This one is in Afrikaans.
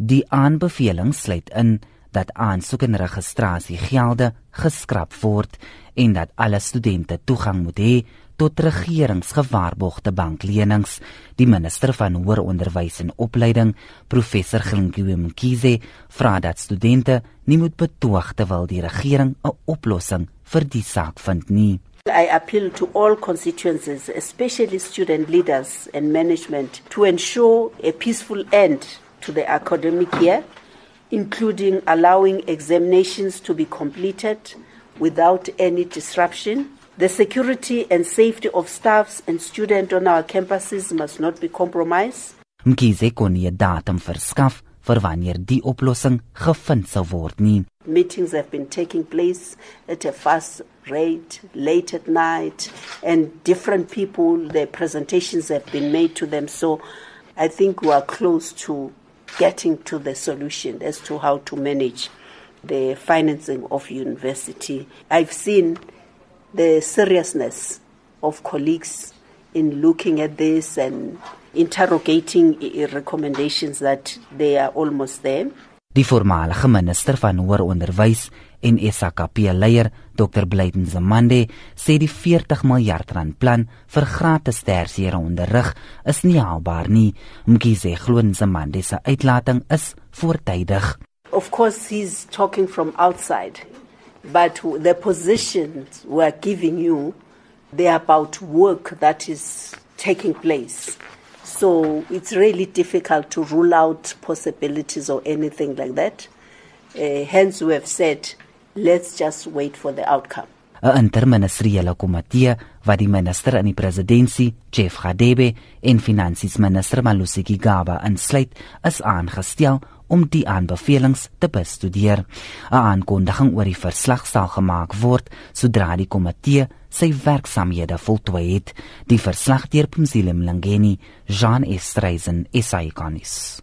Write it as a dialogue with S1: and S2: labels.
S1: Die aanbeveling sluit in dat aansoek en registrasiegelde geskraap word en dat alle studente toegang moet hê tot regeringsgewaarborgde banklenings. Die minister van hoër onderwys en opleiding, professor Glinkiwe Mkhize, vra dat studente nie moet betoog terwyl die regering 'n oplossing vir die saak vind nie.
S2: I appeal to all constituencies, especially student leaders and management, to ensure a peaceful end to the academic year, including allowing examinations to be completed without any disruption. The security and safety of staffs and students on our campuses must not be compromised.
S1: Mkhize kon nie 'n datum verskaf vir wanneer die oplossing gevind sal word nie.
S2: Meetings have been taking place at a fast rate, late at night, and different people, their presentations have been made to them. So I think we are close to getting to the solution as to how to manage the financing of university. I've seen the seriousness of colleagues in looking at this and interrogating recommendations that they are almost there.
S1: Die voormalige minister van hoër onderwys en SAKP leier, Dr. Blyden Zamande, sê die 40 miljard rand plan vir gratis tersiêre onderrig is nie haalbaar nie. Mkhize glo Zamande se uitlating is voortydig.
S2: Of course he's talking from outside, but the positions we're giving you they are about work that is taking place. So it's really difficult to rule out possibilities or anything like that. Uh, hence, we have said, let's just wait for the outcome.
S1: 'n interministeriële komitee wat die minister in die presidentskap, Jeff Radebe, en finansies minister Malusi Gigaba insluit, is aangestel om die aanbevelings te bestudeer. 'n Aankondiging oor die verslag sal gemaak word sodra die komitee sy werksamehede voltooi het. Die verslag deur Pumzile Mlangeni, Jean Estreisen, SAICONIS.